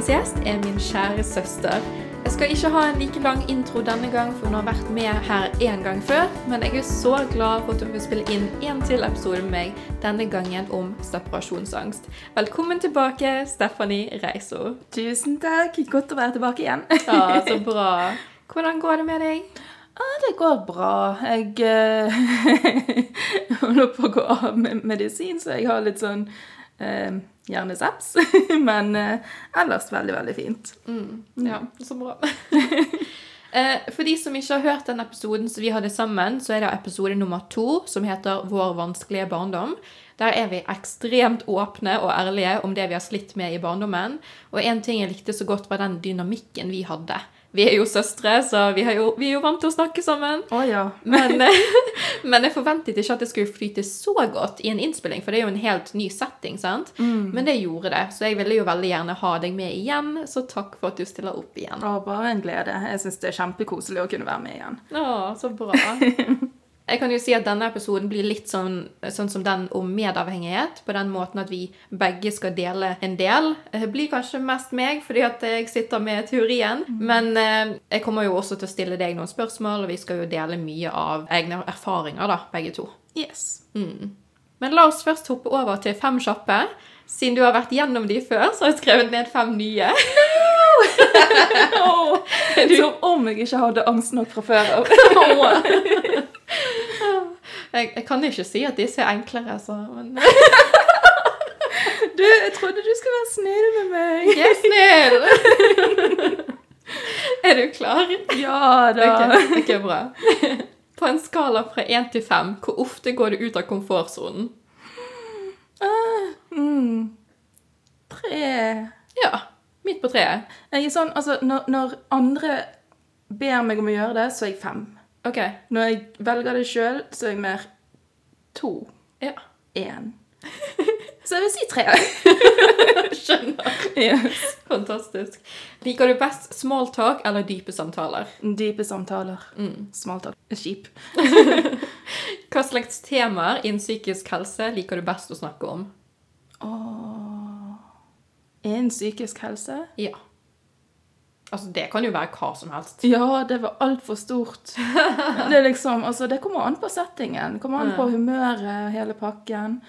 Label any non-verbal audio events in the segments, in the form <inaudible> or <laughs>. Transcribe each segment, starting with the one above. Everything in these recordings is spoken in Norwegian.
Dagens gjest er min kjære søster. Jeg skal ikke ha en like lang intro denne gang, for hun har vært med her én gang før. Men jeg er så glad for at hun vil spille inn en til episode med meg, denne gangen om separasjonsangst. Velkommen tilbake, Stephanie Reiso. Tusen takk. Godt å være tilbake igjen. Ja, så bra. Hvordan går det med deg? Ja, det går bra. Jeg eh, <laughs> holder på å gå av med medisin, så jeg har litt sånn eh, hjerneseps. <laughs> Men eh, ellers veldig, veldig fint. Ja, så bra. <laughs> Eh, For de som ikke har hørt den episoden som vi hadde sammen, så er det episode nummer to, som heter Vår vanskelige barndom. Der er vi ekstremt åpne og ærlige om det vi har slitt med i barndommen. Og en ting jeg likte så godt, var den dynamikken vi hadde. Vi er jo søstre, så vi, har jo, vi er jo vant til å snakke sammen. Oh, ja. Men, <laughs> men jeg forventet ikke at det skulle flyte så godt i en innspilling, for det er jo en helt ny setting, sant? Men det gjorde det, så jeg ville jo veldig gjerne ha deg med igjen, så takk for at du stiller opp igjen. Å, bare en glede. Jeg syns det er kjempekoselig å kunne være med igjen. Å, så bra. <laughs> Jeg kan jo si at denne episoden blir litt sånn, sånn som den om medavhengighet, på den måten at vi begge skal dele en del. Det blir kanskje mest meg, fordi at jeg sitter med teorien. Men eh, jeg kommer jo også til å stille deg noen spørsmål, og vi skal jo dele mye av egne erfaringer, da, begge to. Yes. Men la oss først hoppe over til fem kjappe. Siden du har vært gjennom de før, så har jeg skrevet ned fem nye. <laughs> <laughs> Som om jeg ikke hadde angst nok fra før av. <laughs> Jeg, jeg kan ikke si at disse er enklere, altså. men Du, jeg trodde du skulle være snill med meg. Jeg er snill! er du klar? Ja da. Ok, okay bra. På en skala fra én til fem, hvor ofte går du ut av komfortsonen? Uh, mm. Tre. Ja, midt på treet. Jeg er sånn, altså, når, når andre ber meg om å gjøre det, så er jeg fem. Ok, Når jeg velger det sjøl, så er jeg mer to. ja. Én. <laughs> Så jeg vil si tre. <laughs> Skjønner. Yes. Fantastisk. Liker du best small talk eller dype samtaler? Dype samtaler. Mm, Smalltalk. kjip. <laughs> Hva slags temaer innen psykisk helse liker du best å snakke om? Åh. Innen psykisk helse? Ja. Altså, det kan jo være hva som helst. Ja, det var altfor stort. <laughs> Det liksom, altså, det kommer an på settingen. Det kommer an på humøret, hele pakken.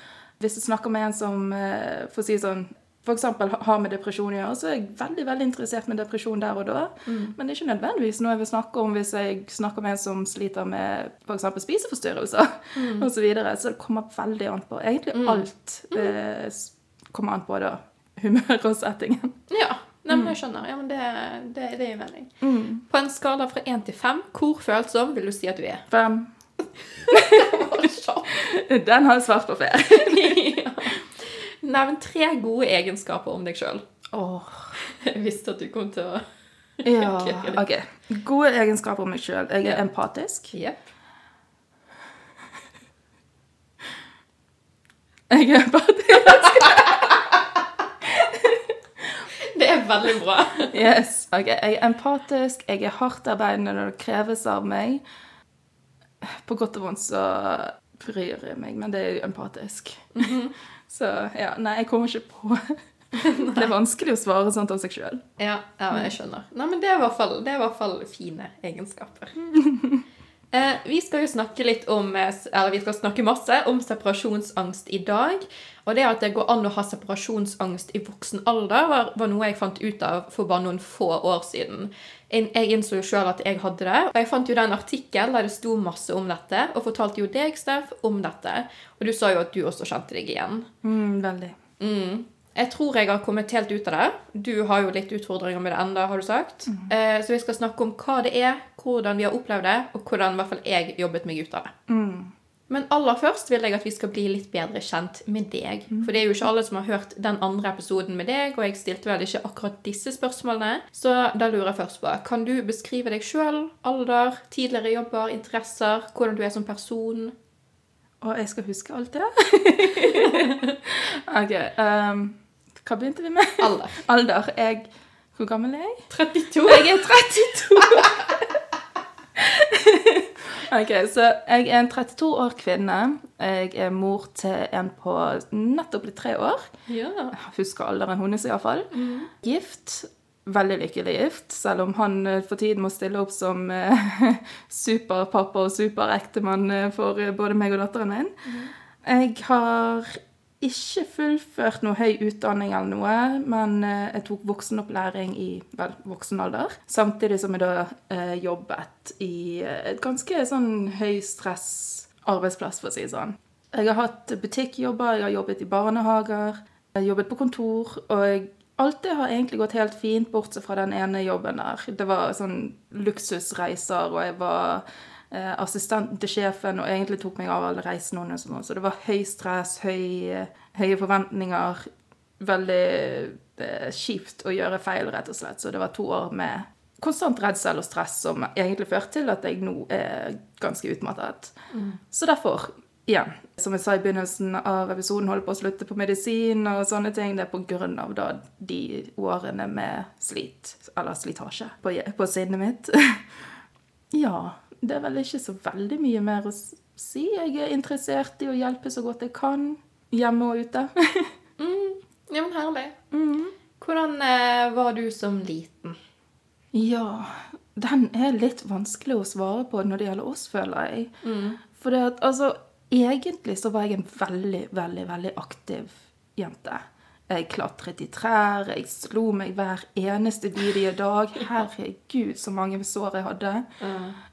Hvis du snakker med en som, eh, for å si sånn, eksempel har med depresjon å gjøre, så er jeg veldig, veldig interessert med depresjon der og da. Men det er ikke nødvendigvis noe jeg vil snakke om hvis jeg snakker med en som sliter med eksempel spiseforstyrrelser og så videre. Så det kommer veldig an på. Egentlig alt eh, kommer an på da, humøret og settingen. Ja, Nei, men jeg skjønner. Ja, men det, det, det gir mening. På en skala fra én til fem, hvor følsom vil du si at du er? Fem. <laughs> <laughs> Den har svart på før. <laughs> ja. Nevn tre gode egenskaper om deg sjøl. Åh, Jeg visste at du kom til å ja, ok. Gode egenskaper om meg sjøl. Jeg er Ja. empatisk. Yep. Jeg er empatisk. Det er veldig bra. <laughs> Yes. Okay. Jeg er empatisk, jeg er hardtarbeidende når det kreves av meg. På godt og vondt så bryr jeg meg, men det er jo empatisk. <laughs> Så ja, nei, jeg kommer ikke på <laughs> Det er vanskelig å svare sånt av seg sjøl. Ja, ja jeg skjønner. Nei, men det i hvert fall, det er i hvert fall fine egenskaper. Eh, vi skal jo snakke litt om eh, Eller vi skal snakke masse om separasjonsangst i dag. Og det at det går an å ha separasjonsangst i voksen alder, var, var noe jeg fant ut av for bare noen få år siden. Jeg, innså jo sjøl at jeg hadde det. Og jeg fant jo den artikkelen artikkel der det sto masse om dette, og fortalte jo deg, Steff, om dette. Og du sa jo at du også kjente deg igjen. Mm, veldig. Mm. Jeg tror jeg har kommet helt ut av det. Du har jo litt utfordringer med det enda, har du sagt. Eh, så vi skal snakke om hva det er, hvordan vi har opplevd det, og hvordan i hvert fall jeg jobbet meg ut av det. Men aller først vil jeg at vi skal bli litt bedre kjent med deg. For det er jo ikke alle som har hørt den andre episoden med deg, og jeg stilte vel ikke akkurat disse spørsmålene. Så da lurer jeg først på, kan du beskrive deg sjøl, alder, tidligere jobber, interesser, hvordan du er som person? Og jeg skal huske alt det. <laughs> ok. ehm, hva begynte vi med? Alder. <laughs> Alder. Jeg Hvor gammel er jeg? 32. Jeg er 32! <laughs> Ok, så jeg er en 32 år kvinne. Jeg er mor til en på nettopp blitt tre år. Ja. Jeg husker alderen hennes iallfall. Mm. Gift. Veldig lykkelig gift, selv om han eh, for tiden må stille opp som eh, <laughs> superpappa og superektemann eh, for eh, både meg og datteren min. Jeg har ikke fullført noe høy utdanning eller noe, men eh, jeg tok voksenopplæring i vel, voksen alder. Samtidig som jeg da eh, jobbet i eh, et ganske sånn høystress arbeidsplass, for å si det sånn. Jeg har hatt butikkjobber, jeg har jobbet i barnehager, jeg har jobbet på kontor, og Alt det har egentlig gått helt fint, bortsett fra den ene jobben der. Det var sånn luksusreiser, og jeg var eh, assistenten til sjefen og egentlig tok meg av alle reisene hennes. sånn. Så det var høy stress, høy, høye forventninger. Veldig eh, kjipt å gjøre feil, rett og slett. Så det var to år med konstant redsel og stress som egentlig førte til at jeg nå er ganske utmattet. Så derfor, igjen, som jeg sa i begynnelsen av episoden, holder på å slutte på medisin og sånne ting. Det er på grunn av da de årene med slit, eller slitasje, på, på sinnet mitt. <laughs> ja, det er vel ikke så veldig mye mer å si. Jeg er interessert i å hjelpe så godt jeg kan, hjemme og ute. <laughs> ja, men herlig. Hvordan eh, var du som liten? Ja, den er litt vanskelig å svare på når det gjelder oss, føler jeg. For altså, egentlig så var jeg en veldig, veldig, veldig aktiv jente. Jeg klatret i trær, jeg slo meg hver eneste bidige dag. <laughs> Herregud, så mange sår jeg hadde.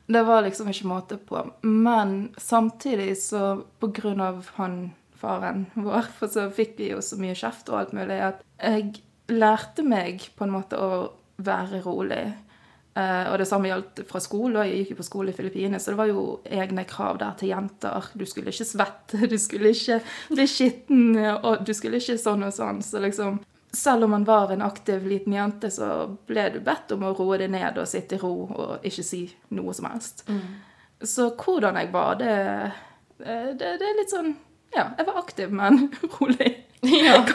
Det var liksom ikke måte på. Men samtidig så, på grunn av han faren vår, <laughs> for så fikk vi jo så mye kjeft og alt mulig, at jeg lærte meg på en måte å være rolig. Eh, og det samme gjaldt fra skole. Jeg gikk jo på skole i Filippinene, så det var jo egne krav der til jenter. Du skulle ikke svette, <laughs> du skulle ikke bli skitten, og du skulle ikke sånn og sånn. Så liksom selv om man var en aktiv liten jente, så ble du bedt om å roe deg ned og sitte i ro og ikke si noe som helst. Så hvordan jeg var, det, eh, det, det er litt sånn Ja, jeg var aktiv, men <laughs> rolig,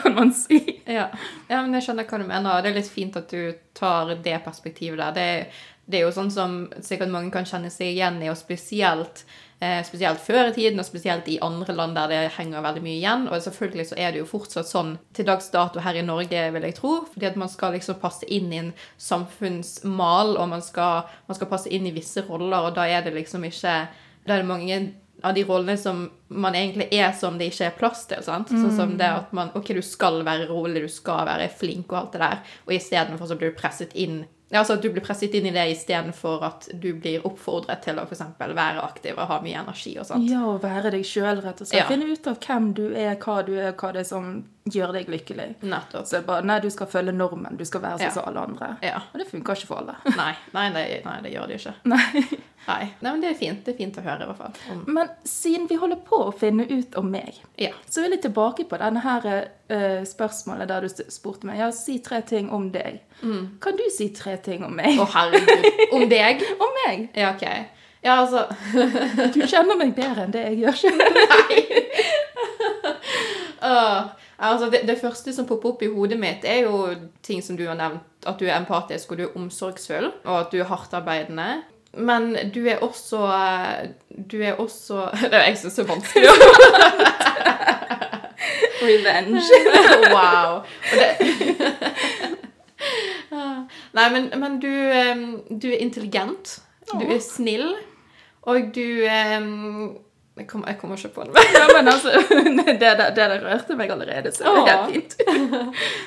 kan man si. Ja. ja, men jeg skjønner hva du mener. Det er litt fint at du tar det perspektivet der. Det, det er jo sånn som sikkert mange kan kjenne seg igjen i, og spesielt, eh, spesielt før i tiden, og spesielt i andre land der det henger veldig mye igjen. Og selvfølgelig så er det jo fortsatt sånn til dags dato her i Norge, vil jeg tro. Fordi at man skal liksom passe inn i en samfunnsmal, og man skal, man skal passe inn i visse roller, og da er det liksom ikke Da er det mange av de rollene som man egentlig er som det ikke er plass til. sant? Sånn som det at man Ok, du skal være rolig, du skal være flink og alt det der, og istedenfor så blir du presset inn ja, altså at du blir presset inn i det istedenfor at du blir oppfordret til å for eksempel være aktiv og ha mye energi og sånt. Ja, å være deg sjøl, rett og slett. Ja. Finne ut av hvem du er, hva du er, hva det er som gjør deg lykkelig. Nettopp. Så bare Nei, du skal følge normen. Du skal være sånn Ja. som alle andre. Ja. Og det funker ikke for alle. Nei, nei, nei, nei, det gjør det ikke. <laughs> Nei. Nei. nei, men det er fint. Det er fint å høre, i hvert fall. Om, Men siden vi holder på å finne ut om meg, ja. så vil jeg tilbake på denne her uh, spørsmålet der du spurte meg. Ja, si tre ting om deg. Kan du si tre ting om meg? Å, herregud. Om deg? <laughs> Om meg? Ja, OK. Ja, altså <laughs> Du kjenner meg bedre enn det jeg gjør <laughs> selv. Uh, altså det, det første som popper opp i hodet mitt, er jo ting som du har nevnt. At du er empatisk og du er omsorgsfull, og at du er hardtarbeidende. Men du er også Du er også <laughs> Det er jeg som er vanskelig. <laughs> Revenge. <laughs> wow. Det, Nei, men, men du, du er intelligent. Du er snill. Og du jeg, kommer, jeg kommer ikke på det. Ja, men altså, det, det, rørte meg allerede, så det er helt fint.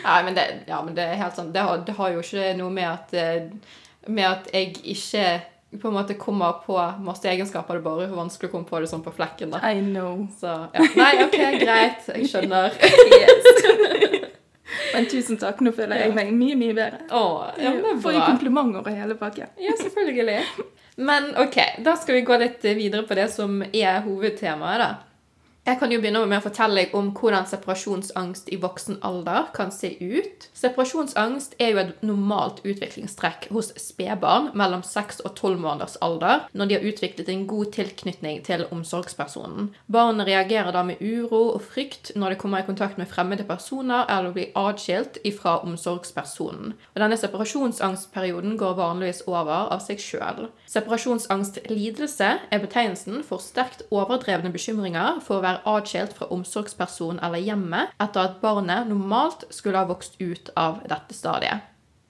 Nei, men det, ja, men det er helt sånn Det har, det har jo ikke noe med at eh, Med at jeg ikke på en måte kommer på masse egenskaper. Det er bare vanskelig å komme på det sånn på flekken. da. I know. Så ja. Nei, OK, greit. Jeg skjønner. <laughs> Yes. Men tusen takk, nå føler jeg meg mye, mye bedre. Å, ja, men det er Får jo komplimenter og hele pakken. Ja, selvfølgelig. Men OK, da skal vi gå litt videre på det som er hovedtemaet, da. Jeg kan jo begynne med å fortelle deg om hvordan separasjonsangst i voksen alder kan se ut. Separasjonsangst er jo et normalt utviklingstrekk hos spedbarn mellom 6 og 12 måneders alder når de har utviklet en god tilknytning til omsorgspersonen. Barnet reagerer da med uro og frykt når det kommer i kontakt med fremmede personer eller blir atskilt ifra omsorgspersonen. Og denne separasjonsangstperioden går vanligvis over av seg sjøl. Separasjonsangstlidelse er betegnelsen for sterkt overdrevne bekymringer for å være atskilt fra omsorgsperson eller hjemmet etter at barnet normalt skulle ha vokst ut av dette stadiet.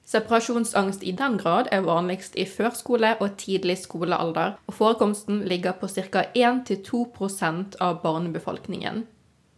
Separasjonsangst i den grad er vanligst i førskole og tidlig skolealder, og forekomsten ligger på ca. 1-2% av barnebefolkningen.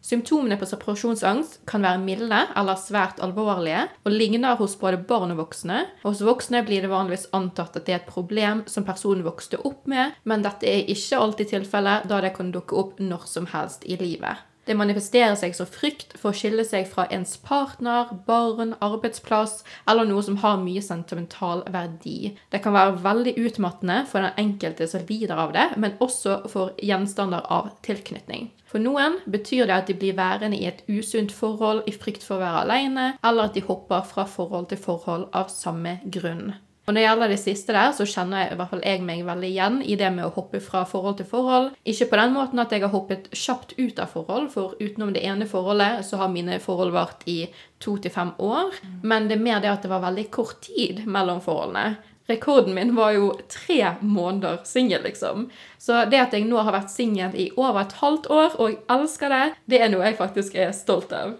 Symptomene på separasjonsangst kan være milde eller svært alvorlige og ligner hos både barn og voksne. Hos voksne blir det vanligvis antatt at det er et problem som personen vokste opp med, men dette er ikke alltid tilfellet, da det kan dukke opp når som helst i livet. Det manifesterer seg som frykt for å skille seg fra ens partner, barn, arbeidsplass eller noe som har mye sentimental verdi. Det kan være veldig utmattende for den enkelte som lider av det, men også for gjenstander av tilknytning. For noen betyr det at de blir værende i et usunt forhold i frykt for å være alene, eller at de hopper fra forhold til forhold av samme grunn. Og Når det gjelder det siste der, så kjenner jeg i hvert fall jeg meg veldig igjen i det med å hoppe fra forhold til forhold. Ikke på den måten at jeg har hoppet kjapt ut av forhold, for utenom det ene forholdet så har mine forhold vart i to til fem år. Men det er mer det at det var veldig kort tid mellom forholdene. Rekorden min var jo tre måneder singel, liksom. Så det at jeg nå har vært singel i over et halvt år, og jeg elsker det, det er noe jeg faktisk er stolt av.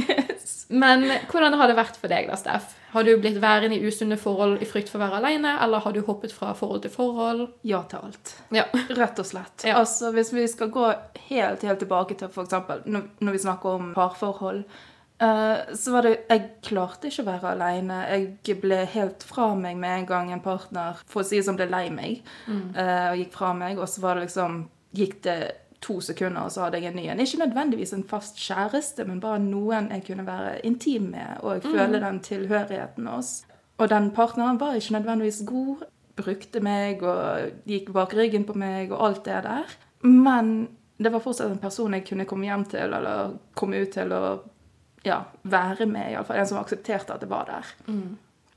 <laughs> Men hvordan har det vært for deg, da, Steff? Har du blitt værende i usunne forhold i frykt for å være alene, eller har du hoppet fra forhold til forhold? Ja til alt. Ja. Rett og slett. Ja. Altså, Hvis vi skal gå helt, helt tilbake til f.eks. Når, når vi snakker om parforhold, eh, så var det Jeg klarte ikke å være alene. Jeg ble helt fra meg med en gang en partner for å si det som ble lei meg, eh, og gikk fra meg. Og så var det liksom Gikk det to sekunder, og så hadde jeg en ny en. Ikke nødvendigvis en fast kjæreste, men bare noen jeg kunne være intim med og føle den tilhørigheten hos. Og den partneren var ikke nødvendigvis god. Brukte meg og gikk bak ryggen på meg og alt det der. Men det var fortsatt en person jeg kunne komme hjem til eller komme ut til og ja, være med, iallfall. En som aksepterte at det var der.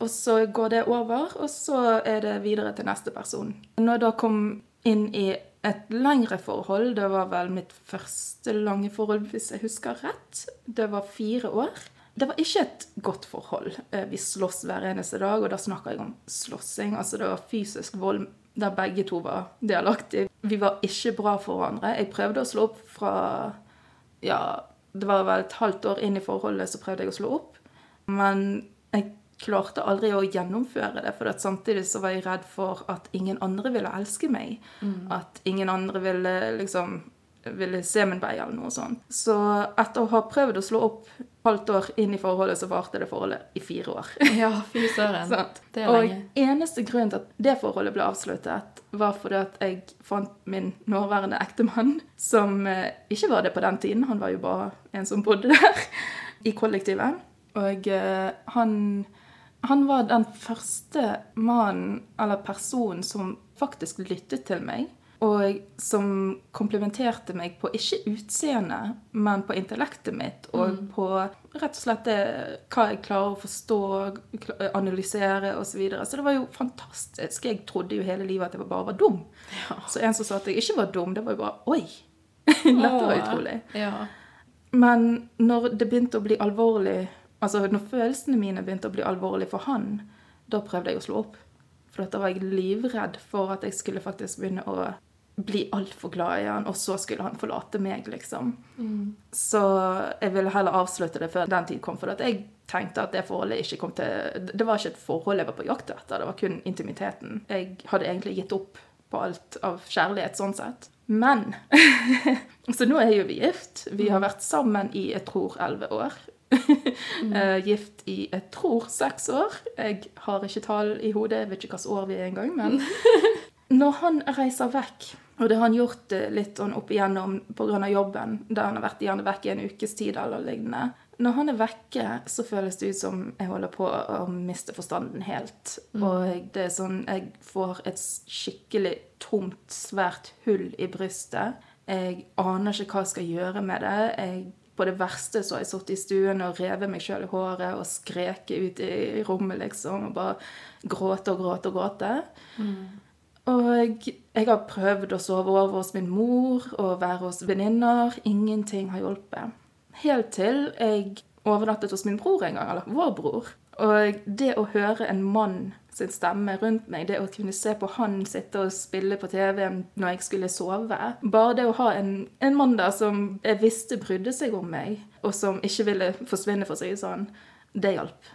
Og så går det over, og så er det videre til neste person. Når jeg da kom inn i et lengre forhold, det var vel mitt første lange forhold, hvis jeg husker rett, det var fire år. Det var ikke et godt forhold. Eh, Vi sloss hver eneste dag, og da snakker jeg om slåssing. Altså det var fysisk vold der begge to var delaktige. Vi var ikke bra for hverandre. Jeg prøvde å slå opp fra Ja, det var vel et halvt år inn i forholdet så prøvde jeg å slå opp. Men jeg klarte aldri å gjennomføre det, for samtidig så var jeg redd for at ingen andre ville elske meg. At ingen andre ville liksom ville se min vei eller noe sånt. Så etter å ha prøvd å slå opp halvt år inn i forholdet, så varte det forholdet i fire år. <laughs> Ja, fy søren. <laughs> Det er lenge. Og eneste grunn til at det forholdet ble avsluttet, var fordi at jeg fant min nåværende ektemann, som eh, ikke var det på den tiden. Han var jo bare en som bodde der <laughs> i kollektivet. Og eh, han, han var den første mannen eller personen som faktisk lyttet til meg. Og som komplimenterte meg på ikke utseendet, men på intellektet mitt. Og på rett og slett det, hva jeg klarer å forstå, analysere osv. Så, videre. så det var jo fantastisk. Jeg trodde jo hele livet at jeg bare var dum. Så en som sa at jeg ikke var dum, det var jo bare Oi! <laughs> Dette var utrolig. Ja. Men når det begynte å bli alvorlig Altså når følelsene mine begynte å bli alvorlige for han, da prøvde jeg å slå opp. For da var jeg livredd for at jeg skulle faktisk begynne å bli altfor glad i han, og så skulle han forlate meg, liksom. Så jeg ville heller avslutte det før den tid kom, for at jeg tenkte at det forholdet ikke kom til Det var ikke et forhold jeg var på jakt etter, det var kun intimiteten. Jeg hadde egentlig gitt opp på alt av kjærlighet sånn sett. Men <laughs> Så nå er jo vi gift. Vi har vært sammen i jeg tror elleve år. <laughs> Eh, gift i jeg tror seks år. Jeg har ikke tall i hodet, jeg vet ikke hvilket år vi er engang. Men <laughs> når han reiser vekk, og det har han gjort eh, litt sånn opp igjennom pga. jobben, der han har vært gjerne vekk i en ukes tid eller lignende Når han er vekke, så føles det ut som jeg holder på å miste forstanden helt. Og det er sånn Jeg får et skikkelig tomt, svært hull i brystet. Jeg aner ikke hva jeg skal gjøre med det. Jeg, på det verste så har jeg sittet i stuen og revet meg sjøl i håret og skreket ut i rommet, liksom. Og bare gråte og gråte og gråte. Og jeg, jeg har prøvd å sove over hos min mor og være hos venninner. Ingenting har hjulpet. Helt til jeg overnattet hos min bror en gang, eller vår bror. Og det å høre en mann sin stemme rundt meg, det å kunne se på han sitte og spille på TV når jeg skulle sove Bare det å ha en, en mann der som jeg visste brydde seg om meg, og som ikke ville forsvinne, for å si det sånn, det hjalp.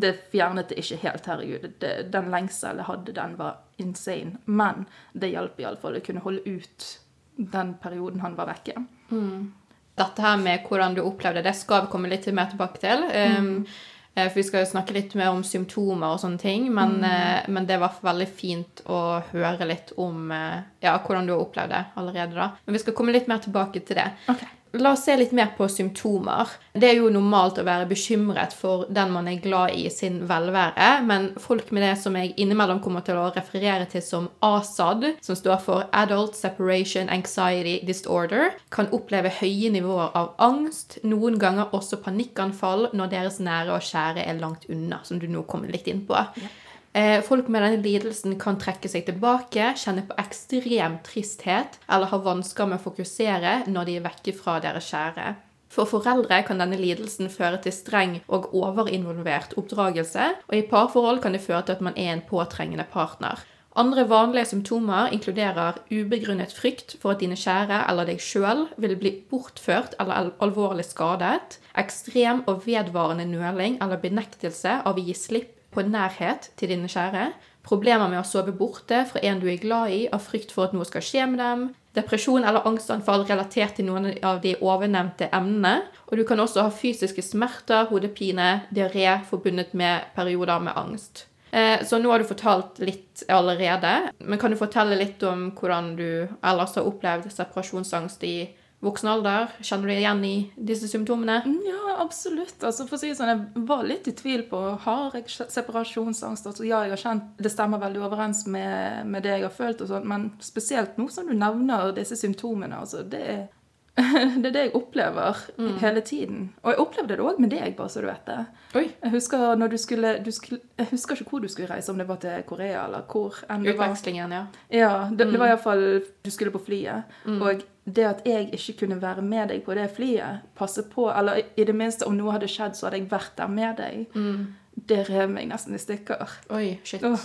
Det fjernet det ikke helt, herregud. Det, den lengselen jeg hadde, den var insane. Men det hjalp iallfall å kunne holde ut den perioden han var vekke. Dette her med hvordan du opplevde det, skal vi komme litt mer tilbake til. Um, eh, For vi skal jo snakke litt mer om symptomer og sånne ting, men, mm. men det var veldig fint å høre litt om eh, ja, hvordan du har opplevd det allerede. da. Men vi skal komme litt mer tilbake til det. Ok. La oss se litt mer på symptomer. Det er jo normalt å være bekymret for den man er glad i sin velvære, men folk med det som jeg innimellom kommer til å referere til som ASAD, som står for Adult Separation Anxiety Disorder, kan oppleve høye nivåer av angst, noen ganger også panikkanfall når deres nære og kjære er langt unna, som du nå kommer litt inn på. Eh, Folk med denne lidelsen kan trekke seg tilbake, kjenne på ekstrem tristhet eller ha vansker med å fokusere når de er vekke fra deres kjære. For foreldre kan denne lidelsen føre til streng og overinvolvert oppdragelse, og i parforhold kan det føre til at man er en påtrengende partner. Andre vanlige symptomer inkluderer ubegrunnet frykt for at dine kjære eller deg sjøl vil bli bortført eller alvorlig skadet, ekstrem og vedvarende nøling eller benektelse av å gi slipp på nærhet til dine kjære, problemer med å sove borte fra en du er glad i av frykt for at noe skal skje med dem, depresjon eller angstanfall relatert til noen av de ovennevnte emnene, og du kan også ha fysiske smerter, hodepine, diaré forbundet med perioder med angst. Eh, Så nå har du fortalt litt allerede, men kan du fortelle litt om hvordan du ellers har opplevd separasjonsangst i voksen alder? Kjenner du deg igjen i disse symptomene? Ja, absolutt. Altså, for å si sånn, Jeg var litt i tvil på har jeg separasjonsangst. Altså, ja, jeg har kjent, Det stemmer veldig overens med, med det jeg har følt, og sånt, men spesielt nå som du nevner disse symptomene. altså, det er, <laughs> det er det jeg opplever hele tiden. Og jeg opplevde det òg med deg, bare så du vet det. Oi. Jeg husker, når du skulle, du skulle, jeg husker ikke hvor du skulle reise, om det var til Korea eller hvor enn det var. Utvekslingen, ja. Ja, det, det var iallfall Du skulle på flyet. Og det at jeg ikke kunne være med deg på det flyet, passe på Eller i det minste, om noe hadde skjedd, så hadde jeg vært der med deg. Det rev meg nesten i stykker. Oi, shit. Oh.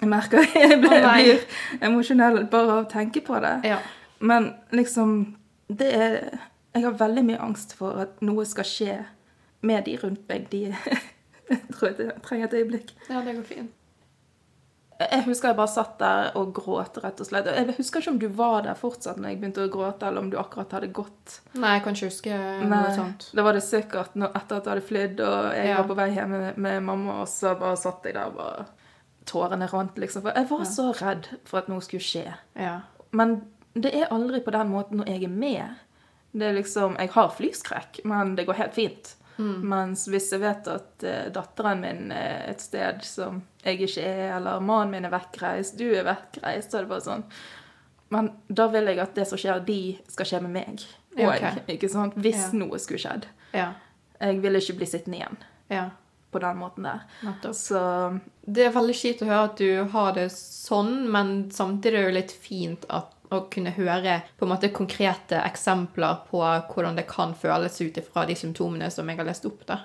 jeg merker <laughs> jeg blir, oh, blir emosjonell bare av å tenke på det. Ja. Men liksom Det er Jeg har veldig mye angst for at noe skal skje med de rundt meg. De <laughs> Jeg tror jeg trenger et øyeblikk. ja, det går fint. Jeg husker jeg bare satt der og gråt, rett og slett. Jeg husker ikke om du var der fortsatt når jeg begynte å gråte, eller om du akkurat hadde gått. Nei, jeg kan ikke huske noe Nei, sånt. det var det sikkert etter at jeg hadde flydd, og jeg Ja. var på vei hjem med, med mamma, og så bare satt jeg der og bare Tårene rant, liksom. For jeg var så redd for at noe skulle skje. Ja. Men det er aldri på den måten når jeg er med. Det er liksom Jeg har flyskrekk, men det går helt fint. Mens hvis jeg vet at uh, datteren min er et sted som jeg ikke er, eller mannen min er vekkreist, du er vekkreist, så er det bare sånn Men da vil jeg at det som skjer de, skal skje med meg. òg. Okay. ikke sant? Hvis Ja. noe skulle skjedd. Ja. Jeg vil ikke bli sittende igjen ja. på den måten der. Nettopp. Så Det er veldig kjipt å høre at du har det sånn, men samtidig er det jo litt fint at, å kunne høre på en måte konkrete eksempler på hvordan det kan føles ut ifra de symptomene som jeg har lest opp. da.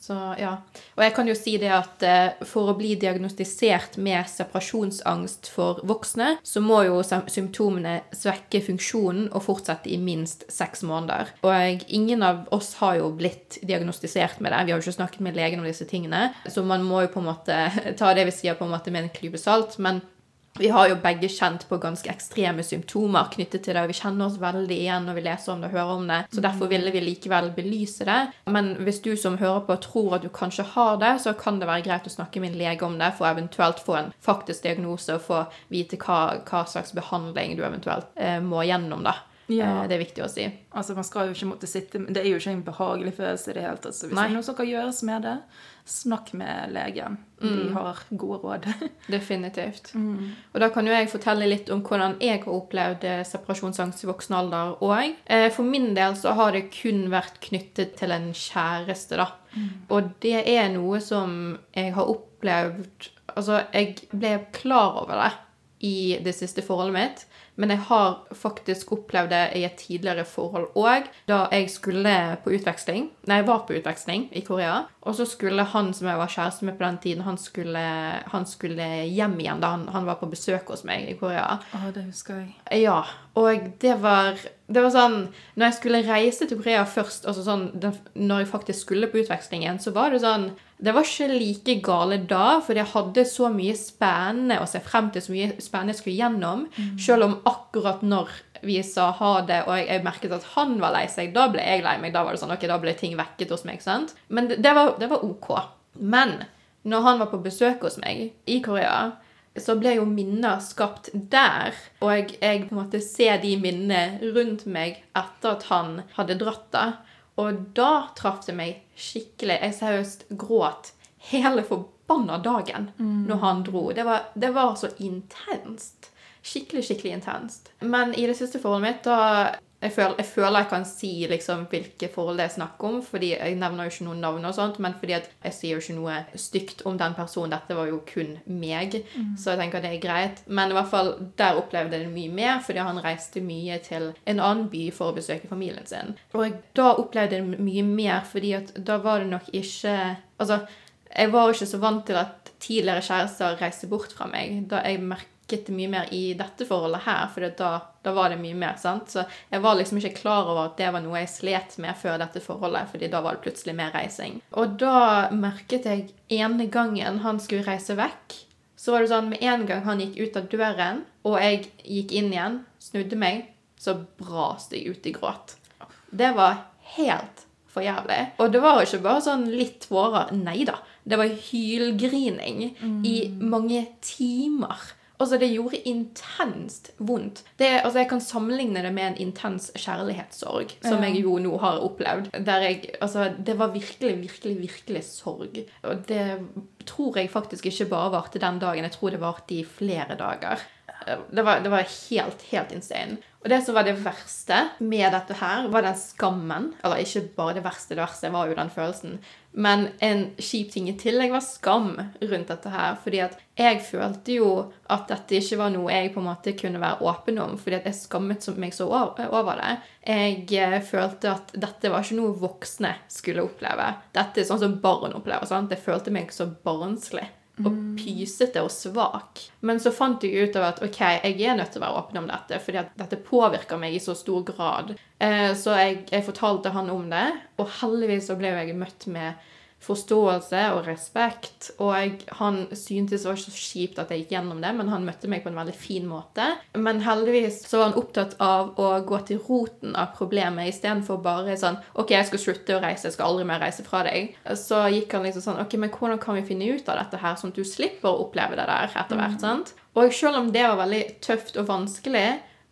Så ja. Og jeg kan jo si det at eh, for å bli diagnostisert med separasjonsangst for voksne, så må jo symptomene svekke funksjonen og fortsette i minst seks måneder. Og ingen av oss har jo blitt diagnostisert med det. Vi har jo ikke snakket med legen om disse tingene, så man må jo på en måte <laughs> ta det vi sier på en måte med en klype salt. men vi har jo begge kjent på ganske ekstreme symptomer knyttet til det, og vi kjenner oss veldig igjen når vi leser om det og hører om det, så derfor ville vi likevel belyse det. Men hvis du som hører på tror at du kanskje har det, så kan det være greit å snakke med en lege om det, for å eventuelt få en faktisk diagnose og få vite hva, hva slags behandling du eventuelt eh, må gjennom, da. Ja. Eh, Det er viktig å si. Altså, man skal jo ikke måtte sitte Det er jo ikke en behagelig følelse i det hele tatt. Så hvis Nei. det er noe som kan gjøres med det, snakk med legen. Mm. De har gode råd. <laughs> Definitivt. Og da kan jo jeg fortelle litt om hvordan jeg har opplevd eh, separasjonsangst i voksen alder òg. Eh, For min del så har det kun vært knyttet til en kjæreste, da. Og det er noe som jeg har opplevd Altså, jeg ble klar over det i det siste forholdet mitt. Men jeg har faktisk opplevd det i et tidligere forhold òg, da jeg skulle på utveksling. Nei, jeg var på utveksling i Korea. Og så skulle han som jeg var kjæreste med på den tiden, han skulle, han skulle hjem igjen da han, han var på besøk hos meg i Korea. Å, det husker jeg. Ja, og det var, det var sånn Når jeg skulle reise til Korea først, altså sånn, den, når jeg faktisk skulle på utvekslingen, så var det sånn Det var ikke like gale da, for jeg hadde så mye spennende å se frem til, så mye spennende jeg skulle gjennom. Selv om akkurat når vi sa ha det, og jeg, jeg merket at han var lei seg, da ble jeg lei meg. Da var det sånn, ok, da ble ting vekket hos meg, sant? Men det, det, var, det var ok. Men når han var på besøk hos meg i Korea, så ble jo minner skapt der. Og jeg, på en måte ser de minnene rundt meg etter at han hadde dratt da. Og da traff det meg skikkelig. Jeg seriøst gråt hele forbanna dagen når han dro. Det var, det var så intenst. Skikkelig, skikkelig intenst. Men i det siste forholdet mitt, da jeg føler, jeg føler jeg kan si liksom hvilke forhold det er snakk om, fordi jeg nevner jo ikke noen navn og sånt, men fordi jeg sier jo ikke noe stygt om den personen. Dette var jo kun meg, så jeg tenker det er greit. Men i hvert fall der opplevde jeg det mye mer, fordi han reiste mye til en annen by for å besøke familien sin. Og da opplevde jeg det mye mer, fordi da var det nok ikke Altså, jeg var ikke så vant til at tidligere kjærester reiste bort fra meg. Da jeg merket det mye mer i dette forholdet her, fordi da, da var det mye mer, sant? Så jeg var liksom ikke klar over at det var noe jeg slet med før dette forholdet, fordi da var det plutselig mer reising. Og da merket jeg ene gangen han skulle reise vekk, så var det sånn med en gang han gikk ut av døren, og jeg gikk inn igjen, snudde meg, så braste jeg ut i gråt. Det var helt for jævlig. Og det var ikke bare sånn litt tårer. Nei da. Det var hylgrining i mange timer. Altså, det gjorde intenst vondt. Det, altså, jeg kan sammenligne det med en intens kjærlighetssorg, som jeg jo nå har opplevd. Der jeg, altså, det var virkelig, virkelig, virkelig sorg. Og det tror jeg faktisk ikke bare varte den dagen. Jeg tror det varte i flere dager. Det var, det var helt, helt insane. Og det som var det verste med dette her, var den skammen. Eller ikke bare det verste, det verste var jo den følelsen. Men en kjip ting i tillegg var skam rundt dette her. Fordi at jeg følte jo at dette ikke var noe jeg på en måte kunne være åpen om. Fordi at jeg skammet meg så over det. Jeg eh, følte at dette var ikke noe voksne skulle oppleve. Dette er sånn som barn opplever. sant? Jeg følte meg så barnslig og pysete og svak. Men så fant jeg ut av at ok, jeg er nødt til å være åpen om dette, fordi at dette påvirker meg i så stor grad. Eh, så jeg, jeg fortalte han om det, og heldigvis så ble jeg møtt med forståelse og respekt. Og jeg, han syntes det var ikke så kjipt at jeg gikk gjennom det, men han møtte meg på en veldig fin måte. Men heldigvis så var han opptatt av å gå til roten av problemet istedenfor bare sånn OK, jeg skal slutte å reise, jeg skal aldri mer reise fra deg. Så gikk han liksom sånn OK, men hvordan kan vi finne ut av dette her, sånn at du slipper å oppleve det der etter hvert, sant? Og selv om det var veldig tøft og vanskelig,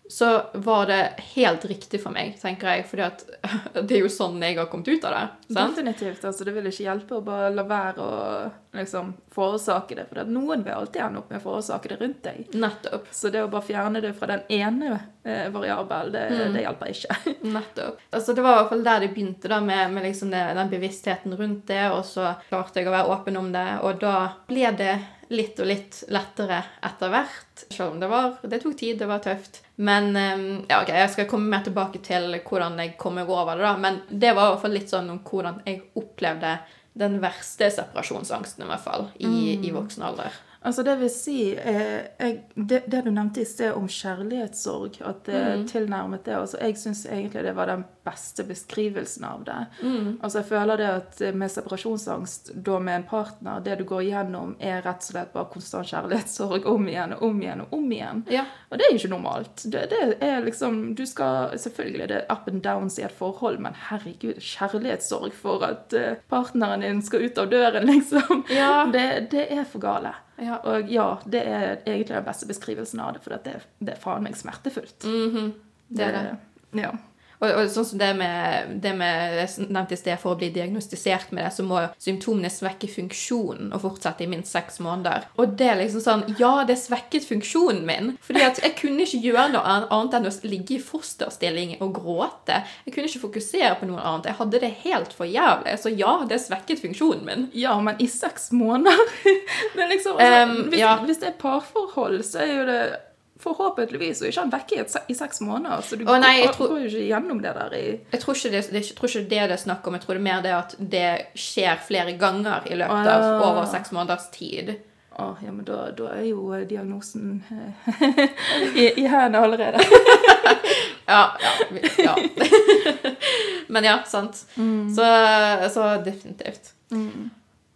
så var det helt riktig for meg, tenker jeg. For <laughs> det er jo sånn jeg har kommet ut av det. Sant? Definitivt. altså Det vil ikke hjelpe å bare la være å liksom forårsake det. For noen vil alltid ende opp med å forårsake det rundt deg. Nettopp. Så det å bare fjerne det fra den ene eh, variabel, det, det hjelper ikke. <laughs> Nettopp. Altså, det var i hvert fall der det begynte, da, med, med liksom det, den bevisstheten rundt det. Og så klarte jeg å være åpen om det, og da ble det litt og litt lettere etter hvert. Selv om det var Det tok tid, det var tøft. Men eh, ja, ok, jeg skal komme mer tilbake til hvordan jeg kom meg over det, da. Men det var i hvert fall litt sånn om hvordan jeg opplevde den verste separasjonsangsten, i hvert fall, i, i voksen alder. Altså det vil si, eh, jeg, det, det du nevnte i sted om kjærlighetssorg, at det Mm. tilnærmet det, altså jeg syns egentlig det var den beste beskrivelsen av det. Mm. Altså jeg føler det at med separasjonsangst, da med en partner, det du går igjennom er rett og slett bare konstant kjærlighetssorg om igjen og om igjen og om igjen. Ja. Og det er jo ikke normalt. Det, det er liksom, du skal, Selvfølgelig det er up and downs i et forhold, men herregud, kjærlighetssorg for at eh, partneren din skal ut av døren, <laughs> liksom. Ja. Det, det er for gale. Ja. Og ja, det er egentlig den beste beskrivelsen av det, for det, det er faen meg smertefullt. Mhm. Det er det. Ja. Og, og sånn som det med, det med jeg nevnte i sted, For å bli diagnostisert med det, så må symptomene svekke funksjonen og fortsette i minst seks måneder. Og det er liksom sånn Ja, det svekket funksjonen min. Fordi at jeg kunne ikke gjøre noe annet enn å ligge i fosterstilling og gråte. Jeg kunne ikke fokusere på noe annet. Jeg hadde det helt for jævlig. Så ja, det svekket funksjonen min. Ja, men i seks måneder <laughs> Men liksom, altså, Um, hvis, ja. hvis det er parforhold, så er jo det forhåpentligvis er ikke han vekke i, i seks måneder. Så du nei, går, tror- går jo ikke gjennom det der i Jeg tror ikke det, det, tror ikke det det er snakk om. Jeg tror det er mer det at det skjer flere ganger i løpet av ja. over seks måneders tid. Ah, ja, men da, da er jo eh, diagnosen eh, <laughs> i, i hendene allerede. <laughs> Ja, ja, ja. <laughs> Men ja, sant. Så, så definitivt.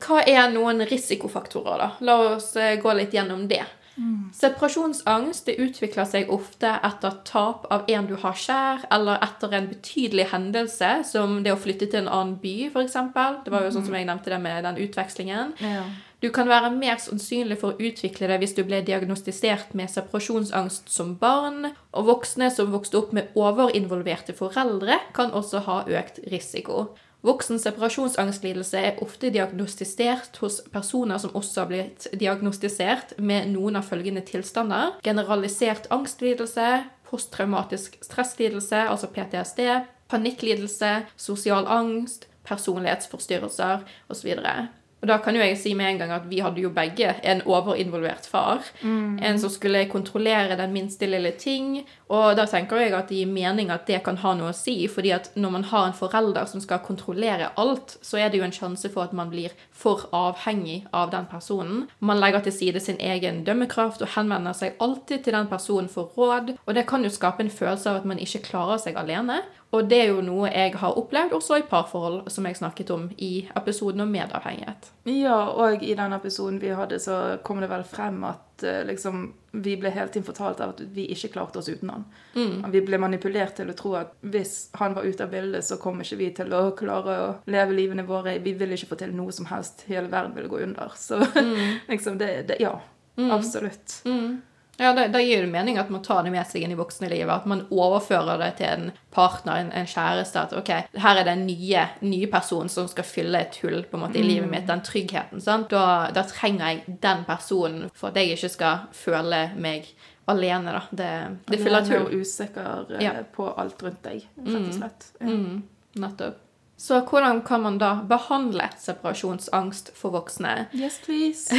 Hva er noen risikofaktorer, da? La oss eh, gå litt gjennom det. Separasjonsangst det utvikler seg ofte etter tap av en du har kjær, eller etter en betydelig hendelse, som det å flytte til en annen by, f.eks. Det var jo sånn som jeg nevnte det med den utvekslingen. Ja. Du kan være mer sannsynlig for å utvikle det hvis du ble diagnostisert med separasjonsangst som barn, og voksne som vokste opp med overinvolverte foreldre, kan også ha økt risiko. Voksen separasjonsangstlidelse er ofte diagnostisert hos personer som også har blitt diagnostisert med noen av følgende tilstander. Generalisert angstlidelse, posttraumatisk stresslidelse, altså PTSD, panikklidelse, sosial angst, personlighetsforstyrrelser osv. Og da kan jo jeg si med en gang at vi hadde jo begge en overinvolvert far. En som skulle kontrollere den minste lille ting. Og da tenker jeg at det gir mening at det kan ha noe å si. fordi at når man har en forelder som skal kontrollere alt, så er det jo en sjanse for at man blir for avhengig av den personen. Man legger til side sin egen dømmekraft og henvender seg alltid til den personen for råd. Og det kan jo skape en følelse av at man ikke klarer seg alene. Og det er jo noe jeg har opplevd også i parforhold, som jeg snakket om i episoden om medavhengighet. Ja, og i den episoden vi hadde, så kom det vel frem at eh, liksom, vi ble hele tiden fortalt av at vi ikke klarte oss uten han. Vi ble manipulert til å tro at hvis han var ute av bildet, så kom ikke vi til å klare å leve livene våre. Vi ville ikke få til noe som helst. Hele verden ville gå under. Så <laughs> liksom det, det Ja. Absolutt. Ja, da, da gir det mening at man tar det med seg inn i voksenlivet. At man overfører det til en partner, en, en kjæreste. At ok, her er det en nye, nye person som skal fylle et hull på en måte i livet mitt. Den tryggheten. sant? Da, da trenger jeg den personen for at jeg ikke skal føle meg alene. da. Det, det fyller et Alene hull. og usikker eh, Ja. på alt rundt deg, rett og slett. Ja. Mm, nettopp. Så hvordan kan man da behandle separasjonsangst for voksne? Yes, please.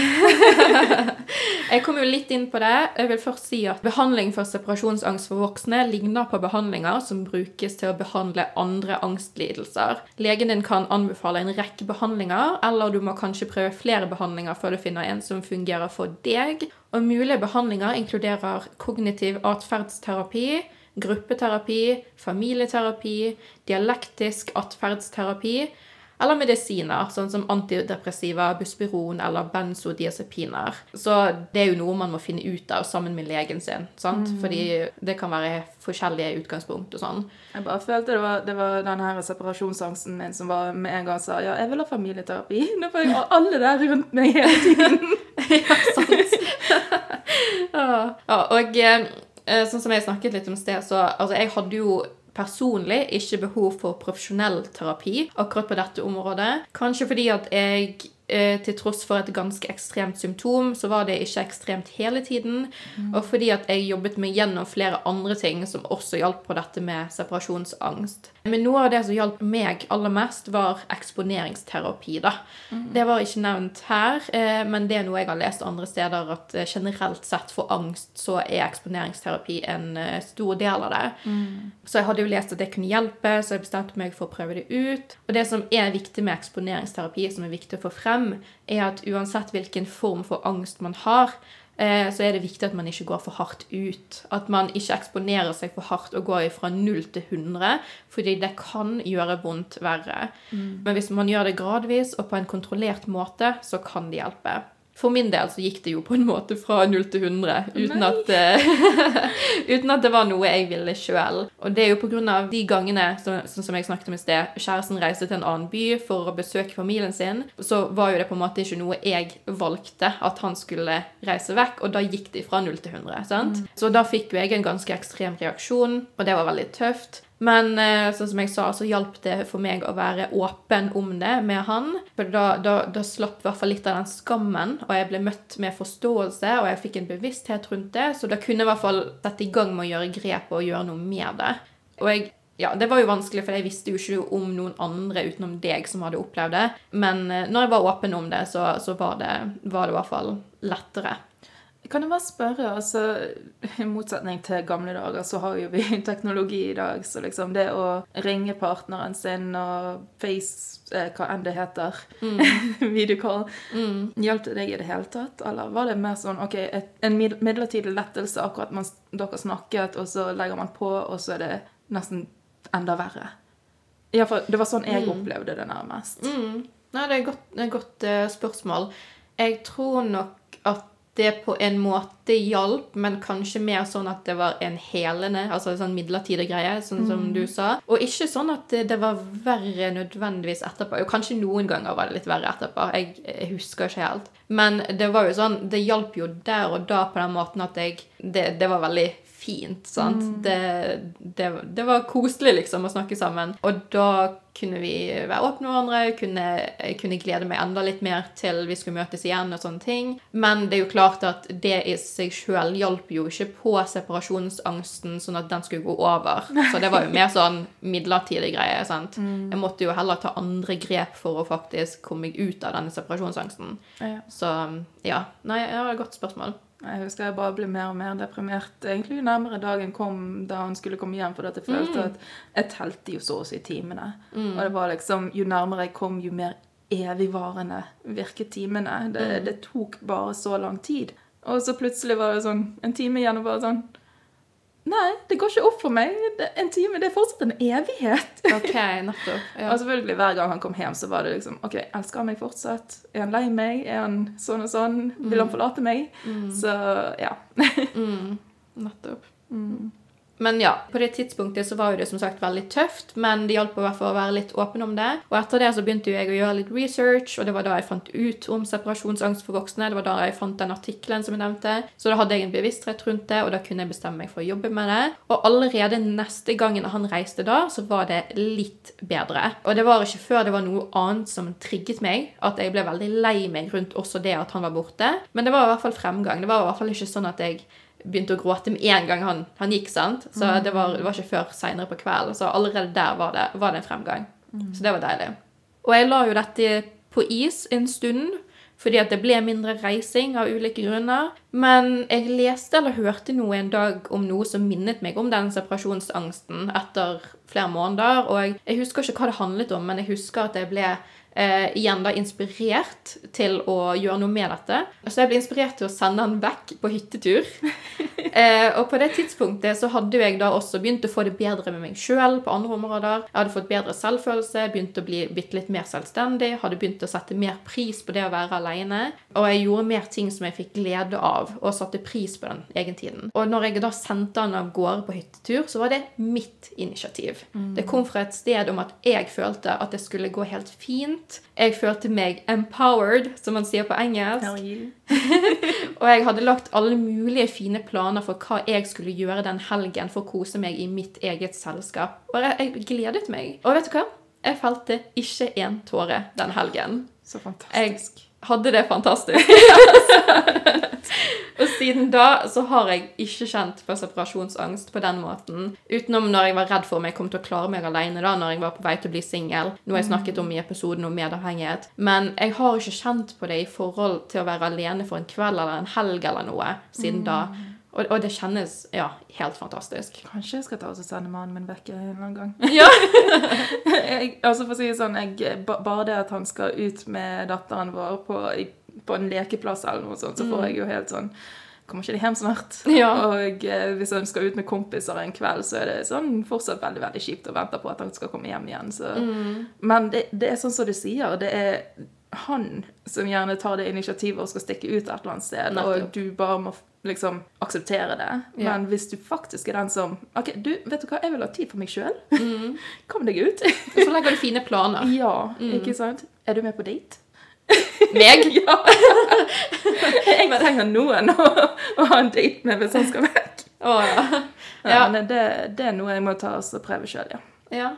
<laughs> Jeg kom jo litt inn på det. Jeg vil først si at Behandling for separasjonsangst for voksne ligner på behandlinger som brukes til å behandle andre angstlidelser. Legen din kan anbefale en rekke behandlinger, eller du må kanskje prøve flere behandlinger før du finner en som fungerer for deg. Og Mulige behandlinger inkluderer kognitiv atferdsterapi, gruppeterapi, familieterapi, dialektisk atferdsterapi eller medisiner, sånn som antidepressiva, buspiron eller benzodiazepiner. Så det er jo noe man må finne ut av sammen med legen sin, sant? Fordi det kan være forskjellige utgangspunkt og sånn. Jeg bare følte det var, det var den her separasjonsangsten min som var med en gang sa ja, jeg vil ha familieterapi. <laughs> Nå får jeg alle der rundt meg hele tiden. <laughs> ja, sant. ja. <laughs> ja, og eh, sånn som jeg snakket litt om sted, så altså, jeg hadde jo personlig ikke behov for profesjonell terapi akkurat på dette området. Kanskje fordi at jeg eh, til tross for et ganske ekstremt symptom, så var det ikke ekstremt hele tiden. Og fordi at jeg jobbet meg gjennom flere andre ting som også hjalp på dette med separasjonsangst. Men noe av det som hjalp meg aller mest, var eksponeringsterapi. da. Det var ikke nevnt her, eh, men det er noe jeg har lest andre steder, at eh, generelt sett for angst så er eksponeringsterapi en eh, stor del av det. Så jeg hadde jo lest at det kunne hjelpe, så jeg bestemte meg for å prøve det ut. Og det som er viktig med eksponeringsterapi, som er viktig å få frem, er at uansett hvilken form for angst man har, eh, så er det viktig at man ikke går for hardt ut. At man ikke eksponerer seg for hardt og går fra 0 til 100, fordi det kan gjøre vondt verre. Men hvis man gjør det gradvis og på en kontrollert måte, så kan det hjelpe. For min del så gikk det jo på en måte fra 0 til 100, uten at, eh, <laughs> uten at det var noe jeg ville sjøl. Og det er jo av de gangene, som, sånn som jeg snakket om i sted, kjæresten reiste til en annen by for å besøke familien sin, så var jo det på en måte ikke noe jeg valgte at han skulle reise vekk, og da gikk det fra 0 til 100. sant? Så da fikk jo jeg en ganske ekstrem reaksjon, og det var veldig tøft. Men eh, sånn som jeg sa, så hjalp det for meg å være åpen om det med han. For da, da, da slapp i hvert fall litt av den skammen, og jeg ble møtt med forståelse, og jeg fikk en bevissthet rundt det, så da kunne jeg i hvert fall sette i gang med å gjøre grep og gjøre noe med det. Og jeg ja, Det var jo vanskelig, for jeg visste jo ikke om noen andre utenom deg som hadde opplevd det. Men eh, når jeg var åpen om det, så, så var, det, var det i hvert fall lettere. Kan jeg bare spørre, altså I motsetning til gamle dager, så har jo vi <laughs> teknologi i dag. Så liksom det å ringe partneren sin og face eh, hva enn det heter, mm. <laughs> videocall, mm. hjalp det deg i det hele tatt? Eller var det mer sånn OK, et, en midlertidig lettelse, akkurat mens dere snakket, og så legger man på, og så er det nesten enda verre. Ja, for det var sånn jeg mm. opplevde det nærmest. Mm. Nei, det er et godt, godt uh, spørsmål. Jeg tror nok at det på en måte hjalp, men kanskje mer sånn at det var en helende, altså en sånn midlertidig greie, sånn som mm. du sa. Og ikke sånn at det, var verre nødvendigvis etterpå. Jo, kanskje noen ganger var det litt verre etterpå. Jeg, jeg, husker ikke helt. Men det var jo sånn, det hjalp jo der og da på den måten at jeg Det, det var veldig fint. sant? Mm. Det, det, det, var koselig liksom å snakke sammen. Og da kunne vi være åpne med hverandre, kunne, kunne glede meg enda litt mer til vi skulle møtes igjen. og sånne ting. Men det er jo klart at det i seg sjøl hjalp jo ikke på separasjonsangsten sånn at den skulle gå over. Så det var jo mer sånn midlertidig greie. sant? Mm. Jeg måtte jo heller ta andre grep for å faktisk komme meg ut av denne separasjonsangsten. Ja. Så ja. Nei, det var et godt spørsmål. Jeg husker jeg bare ble mer og mer deprimert egentlig jo nærmere dagen kom da han skulle komme hjem, for at jeg følte mm. at jeg telte jo så å si timene. Mm. Og det var liksom Jo nærmere jeg kom, jo mer evigvarende virket timene. Det, mm. det tok bare så lang tid. Og så plutselig var det sånn en time igjen, og bare sånn Nei, det går ikke opp for meg. en time det er fortsatt en evighet. <laughs> ok, nettopp. Ja. Og selvfølgelig hver gang han kom hjem, så var det liksom OK, elsker han meg fortsatt? Er han lei meg? Er han sånn og sånn? Vil han mm. forlate meg? Mm. Så ja. <laughs> mm. Nettopp. Mm. Men ja, på det tidspunktet så var jo det som sagt veldig tøft, men det hjalp i hvert fall å være litt åpen om det. Og etter det så begynte jo jeg å gjøre litt research, og det var da jeg fant ut om separasjonsangst for voksne. Det var da jeg fant den artikkelen som jeg nevnte. Så da hadde jeg en bevissthet rundt det, og da kunne jeg bestemme meg for å jobbe med det. Og allerede neste gangen han reiste da, så var det litt bedre. Og det var ikke før det var noe annet som trigget meg, at jeg ble veldig lei meg rundt også det at han var borte. Men det var i hvert fall fremgang. Det var i hvert fall ikke sånn at jeg begynte å gråte med en gang han, han gikk. sant? Så mm. det, var, det, var, ikke før seinere på kvelden. Så allerede der var det, var det en fremgang. Mm. Så det var deilig. Og jeg la jo dette på is en stund, fordi at det ble mindre reising av ulike grunner. Men jeg leste eller hørte noe en dag om noe som minnet meg om den separasjonsangsten etter flere måneder. Og jeg, jeg husker ikke hva det handlet om, men jeg husker at jeg ble eh, igjen da inspirert til å gjøre noe med dette. Så jeg ble inspirert til å sende han vekk på hyttetur. <laughs> eh, og på det tidspunktet så hadde jeg da også begynt å få det bedre med meg sjøl på andre områder. Jeg hadde fått bedre selvfølelse, begynt å bli bitte litt mer selvstendig, hadde begynt å sette mer pris på det å være aleine. Og jeg gjorde mer ting som jeg fikk glede av, og satte pris på den egentiden. Og når jeg da sendte han av gårde på hyttetur, så var det mitt initiativ. Mm. Det kom fra et sted om at jeg følte at det skulle gå helt fint jeg følte meg empowered, som man sier på engelsk. <laughs> og jeg hadde lagt alle mulige fine planer for hva jeg skulle gjøre den helgen for å kose meg i mitt eget selskap. Og jeg gledet meg. Og vet du hva? Jeg felte ikke en tåre den helgen. Så fantastisk. Jeg hadde det fantastisk. <laughs> <laughs> og siden da så har jeg ikke kjent på separasjonsangst på den måten. Utenom når jeg var redd for om jeg kom til å klare meg alene da, når jeg var på vei til å bli singel. Noe jeg snakket om i episoden om medavhengighet. Men jeg har ikke kjent på det i forhold til å være alene for en kveld eller en helg eller noe siden da. Og, og, det kjennes ja, helt fantastisk. Kanskje jeg skal ta og sende mannen min vekk en eller annen gang. <laughs> <laughs> Ja. jeg, altså for å si det sånn, jeg, Bare det at han skal ut med datteren vår på, på en lekeplass eller noe sånt, så får mm. jeg jo helt sånn Kommer ikke de hjem snart? <laughs> Ja. Og eh, hvis han skal ut med kompiser en kveld, så er det sånn fortsatt veldig veldig kjipt å vente på at han skal komme hjem igjen. Så. Mm. Men det, det, er sånn som du sier. Det er han som gjerne tar det initiativet og skal stikke ut et eller annet sted, Nettopp. og du bare må liksom akseptere det. Ja. Men hvis du faktisk er den som OK, du, vet du hva, jeg vil ha tid for meg sjøl. Mm. <laughs> Kom deg ut. <laughs> og så legger du fine planer. Ja, mm. ikke sant? Er du med på date? Meg? <laughs> ja. jeg trenger noen å, å, ha en date med hvis han skal vekk. Oh, ja. Ja. Men det, det er noe jeg må ta og prøve sjøl, ja. Ja.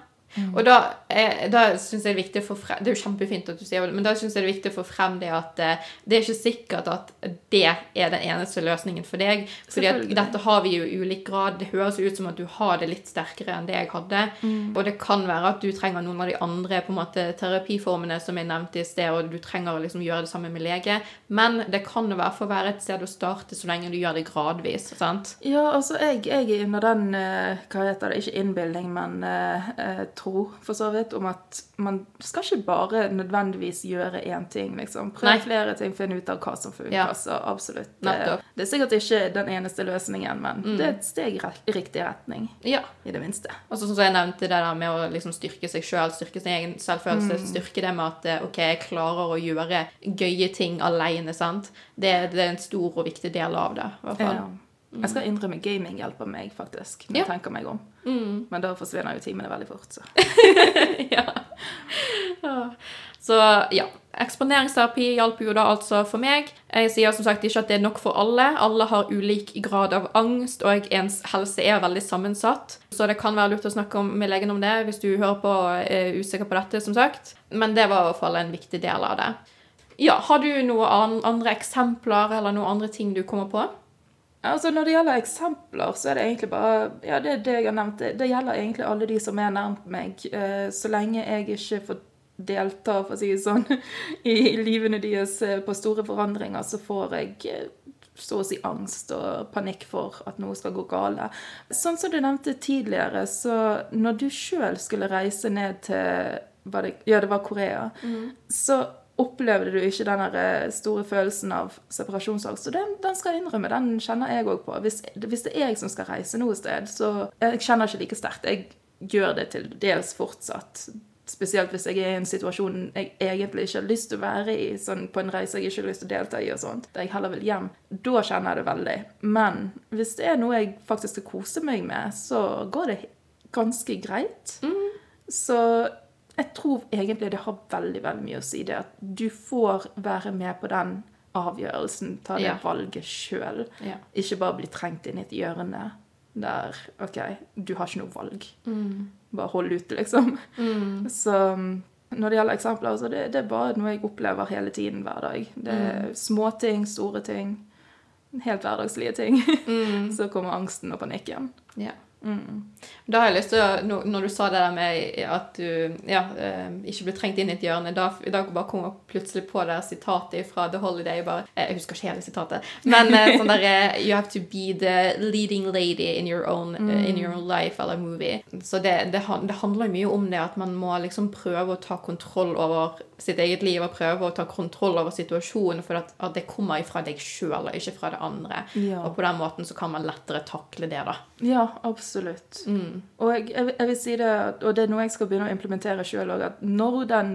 Og da, eh, da syns jeg det er viktig å få frem Det er jo kjempefint at du sier det, men da syns jeg det er viktig å få frem det at eh, det er ikke sikkert at det er den eneste løsningen for deg. Fordi at dette har vi jo i ulik grad. Det høres ut som at du har det litt sterkere enn det jeg hadde. Og det kan være at du trenger noen av de andre på en måte terapiformene som jeg nevnte i sted, og du trenger å liksom gjøre det samme med lege. Men det kan i hvert fall være et sted å starte så lenge du gjør det gradvis. sant? Ja, altså, jeg, jeg er under den eh, Hva heter det? Ikke innbilning, men eh, tro, for så vidt, om at man skal ikke bare nødvendigvis gjøre én ting, liksom. Prøv Nei. flere ting, finne ut av hva som funker. Ja. Så absolutt. Det, det er sikkert ikke den eneste løsningen, men det er et steg i riktig retning. Ja. I det minste. Og så sånn som jeg nevnte det der med å liksom styrke seg sjøl, styrke sin egen selvfølelse, Mm. styrke det med at eh, OK, jeg klarer å gjøre gøye ting alene, sant. Det, det er en stor og viktig del av det, i hvert fall. Ja. Jeg skal innrømme gaming hjelper meg, faktisk, når Ja. jeg tenker meg om. Men da forsvinner jo timene veldig fort, så. <laughs> ja. Ja. Så ja. Eksponeringsterapi hjalp jo da altså for meg. Jeg sier som sagt ikke at det er nok for alle. Alle har ulik grad av angst, og ens helse er veldig sammensatt. Så det kan være lurt å snakke om, med legen om det hvis du hører på og er usikker på dette, som sagt. Men det var i hvert fall en viktig del av det. Ja, Har du noen andre eksempler eller noen andre ting du kommer på? Altså Når det gjelder eksempler, så er det egentlig bare Ja, det det jeg har nevnt. Det, det gjelder egentlig alle de som er nærmt meg. Eh, så lenge jeg ikke får delta, for å si det sånn, <laughs> i livene deres eh, på store forandringer, så får jeg eh, så å si angst og panikk for at noe skal gå gale. Sånn som du nevnte tidligere, så når du sjøl skulle reise ned til var det, Ja, det var Korea. Så opplevde du ikke den eh, store følelsen av separasjonssorg. Så den, den skal jeg innrømme, den kjenner jeg òg på. Hvis, hvis det er jeg som skal reise noe sted, så jeg kjenner ikke like sterkt. Jeg gjør det til dels fortsatt. Spesielt hvis jeg er i en situasjon jeg egentlig ikke har lyst til å være i, sånn på en reise jeg ikke har lyst til å delta i, og sånt, der jeg heller vil hjem. Da kjenner jeg det veldig. Men hvis det er noe jeg faktisk skal kose meg med, så går det ganske greit. Så jeg tror egentlig det har veldig veldig mye å si det at du får være med på den avgjørelsen, ta det Ja. valget sjøl. Ja. Ikke bare bli trengt inn i et hjørne der OK, du har ikke noe valg. Bare hold ut, liksom. Så um, når det gjelder eksempler, så det, det er bare noe jeg opplever hele tiden hver dag. Det er småting, store ting. Helt hverdagslige ting. <laughs> så kommer angsten og panikken. Ja. Da har jeg lyst til å, når- du sa det der med at du ja, eh, ikke ble trengt inn i et hjørne, da, da bare kom jeg plutselig på det sitatet fra The Holiday. Bare, eh, jeg husker ikke hele sitatet, men eh, <laughs> sånn der You have to be the leading lady in your own, in your own life eller movie. Så det, det, det handler mye om det at man må liksom prøve å ta kontroll over sitt eget liv og prøve å ta kontroll over situasjonen, for at, at det kommer ifra deg sjøl og ikke fra det andre. Ja. Og på den måten så kan man lettere takle det, da. Ja, absolutt. Og jeg, jeg, jeg vil si det, og det er noe jeg skal begynne å implementere sjøl òg, at når den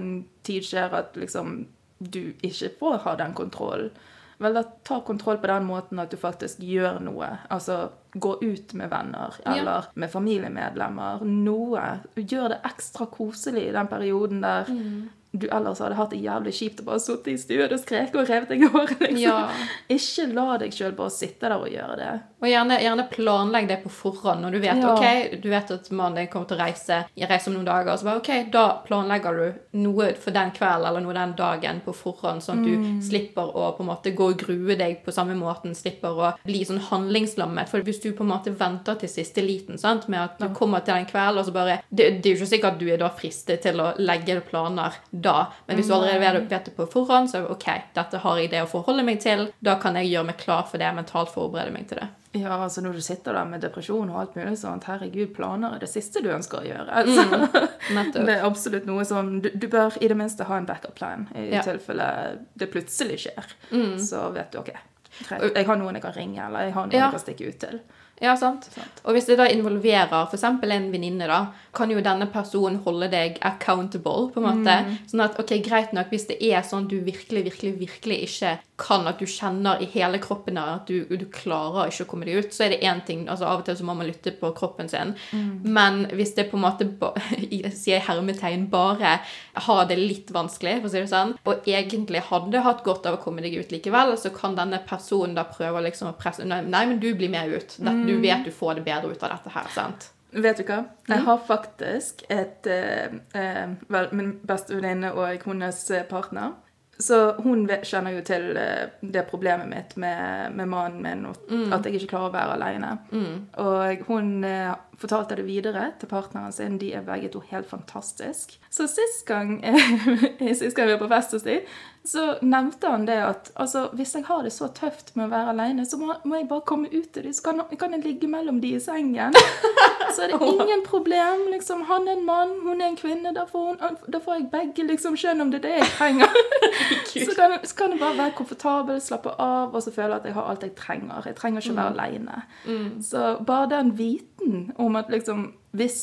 tid skjer at liksom du ikke får ha den kontrollen, vel, da ta kontroll på den måten at du faktisk gjør noe. Altså gå ut med venner Ja. eller med familiemedlemmer. Noe. Gjør det ekstra koselig i den perioden der du ellers hadde hatt det jævlig kjipt og bare sittet i stuen og skreket og revet deg i håret. Liksom. Ja. <laughs> Ikke la deg sjøl bare sitte der og gjøre det. Og gjerne, gjerne planlegg det på forhånd når du vet Ja. ok, du vet at mannen din kommer til å reise, reiser om noen dager. og Så bare, ok, Da planlegger du noe for den kvelden eller noe den dagen på forhånd, sånn at Mm. du slipper å på en måte gå og grue deg på samme måten, slipper å bli sånn handlingslammet. For hvis du på en måte venter til siste liten sant, med at du kommer til den kvelden, og så bare det, det er jo ikke sikkert at du er da fristet til å legge planer da, men hvis du allerede vet, det på forhånd, så ok, dette har jeg det å forholde meg til, da kan jeg gjøre meg klar for det, mentalt forberede meg til det. Ja, altså når du sitter der med depresjon og alt mulig sånt, herregud, planer er det siste du ønsker å gjøre. Altså. <laughs> Mm, Det er absolutt noe som du, du bør i det minste ha en backup plan i Ja. tilfelle det plutselig skjer. Så vet du OK, jeg har noen jeg kan ringe, eller jeg har noen Ja. jeg kan stikke ut til. Ja, sant. Sant. Og hvis det da involverer f.eks. en venninne, da, kan jo denne personen holde deg accountable, på en måte. Sånn at, ok, greit nok, hvis det er sånn du virkelig, virkelig, virkelig ikke kan at du kjenner i hele kroppen at du, du klarer ikke å komme deg ut, så er det én ting altså Av og til så må man lytte på kroppen sin. Men hvis det på en måte <laughs> sier hermetegn bare har det litt vanskelig, for å si det sånn, og egentlig hadde hatt godt av å komme deg ut likevel, så kan denne personen da prøve liksom å presse Nei, men du blir med ut. Det, du vet du får det bedre ut av dette her, sant? Vet du hva? Jeg har faktisk et eh, eh, Vel, min beste venninne og hennes eh, partner. Så hun kjenner jo til eh, det problemet mitt med, med mannen min, og at jeg ikke klarer å være alene. Og hun fortalte det videre til partneren sin. De er begge to helt fantastisk. Så sist gang, <laughs> sist gang vi var på fest hos dem, så nevnte han det at altså, hvis jeg har det så tøft med å være alene, så må, må jeg bare komme ut til dem. Så kan, kan jeg ligge mellom de i sengen. <laughs> Så er det ingen problem. liksom, Han er en mann, hun er en kvinne. Da får, hun, da får jeg begge liksom, skjønne om det er det jeg trenger. <laughs> så, kan, så kan jeg bare være komfortabel, slappe av, og så føle at jeg har alt jeg trenger. Jeg trenger ikke å være alene. Så bare den viten om at liksom, hvis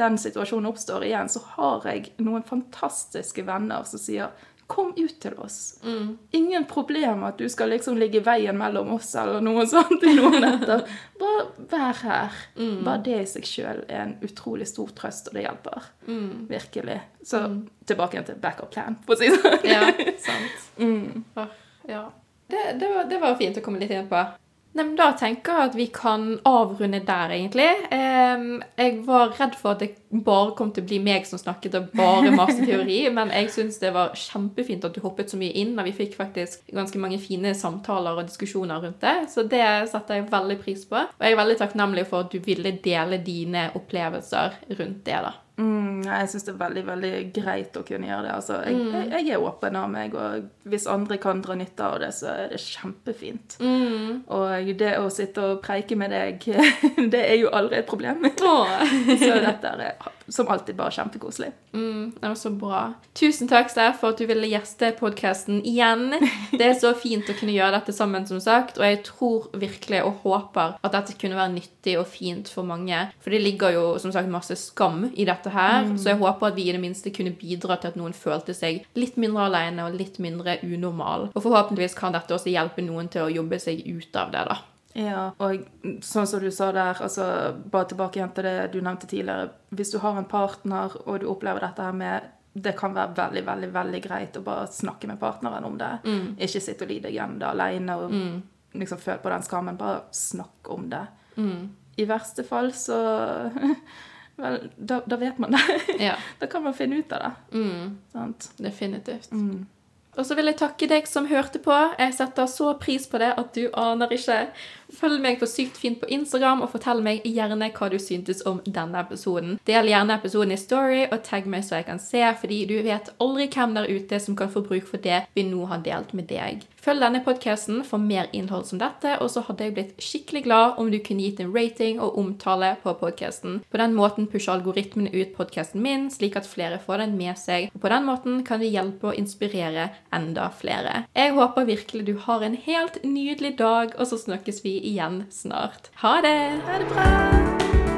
den situasjonen oppstår igjen, så har jeg noen fantastiske venner som sier Kom ut til oss. Ingen problem at du skal liksom ligge i veien mellom oss eller noe <laughs> sånt i noen netter. Bare vær her. Bare det i seg sjøl er en utrolig stor trøst, og det hjelper. Virkelig. Så tilbake igjen til backup plan, for å si det sånn. Ja, sant. <laughs> Åh, ja. Det, det, var, det var fint å komme litt inn på. Nei, men Da tenker jeg at vi kan avrunde der, egentlig. Jeg var redd for at det bare kom til å bli meg som snakket og bare masse teori, <laughs> men jeg syns det var kjempefint at du hoppet så mye inn, og vi fikk faktisk ganske mange fine samtaler og diskusjoner rundt det, så det setter jeg veldig pris på. Og jeg er veldig takknemlig for at du ville dele dine opplevelser rundt det, da. Mm, jeg syns det er veldig veldig greit å kunne gjøre det. Altså, jeg, jeg, jeg er åpen av meg, og hvis andre kan dra nytte av det, så er det kjempefint. Og det å sitte og preike med deg, <laughs> det er jo aldri et problem. <laughs> så dette er som alltid bare kjempekoselig. Mm, det var så bra. Tusen takk, Steff, for at du ville gjeste podkasten igjen. Det er så fint å kunne gjøre dette sammen, som sagt, og jeg tror virkelig og håper at dette kunne være nyttig og fint for mange. For det ligger jo som sagt masse skam i dette her, så jeg håper at vi i det minste kunne bidra til at noen følte seg litt mindre alene og litt mindre unormal. Og forhåpentligvis kan dette også hjelpe noen til å jobbe seg ut av det, da. Ja, og sånn som du sa der, altså bare tilbake igjen til det du nevnte tidligere. Hvis du har en partner, og du opplever dette her med det kan være veldig veldig, veldig greit å bare snakke med partneren om det. Ikke sitte og lide igjen det alene og liksom føle på den skammen. Bare snakk om det. I verste fall så <laughs> Vel, da, da vet man det. Ja, <laughs> da kan man finne ut av det. mm, Sant? definitivt. Og så vil jeg takke deg som hørte på. Jeg setter så pris på det at du aner ikke. Følg meg på Sykt fint på Instagram, og fortell meg gjerne hva du syntes om denne episoden. Del gjerne episoden i Story, og tagg meg så jeg kan se, fordi du vet aldri hvem der ute som kan få bruk for det vi nå har delt med deg. Følg denne podkasten for mer innhold som dette, og så hadde jeg blitt skikkelig glad om du kunne gitt en rating og omtale på podkasten. På den måten pusher algoritmene ut podkasten min, slik at flere får den med seg, og på den måten kan vi hjelpe og inspirere enda flere. Jeg håper virkelig du har en helt nydelig dag, og så snakkes vi igjen snart. Ha det! Ha det bra!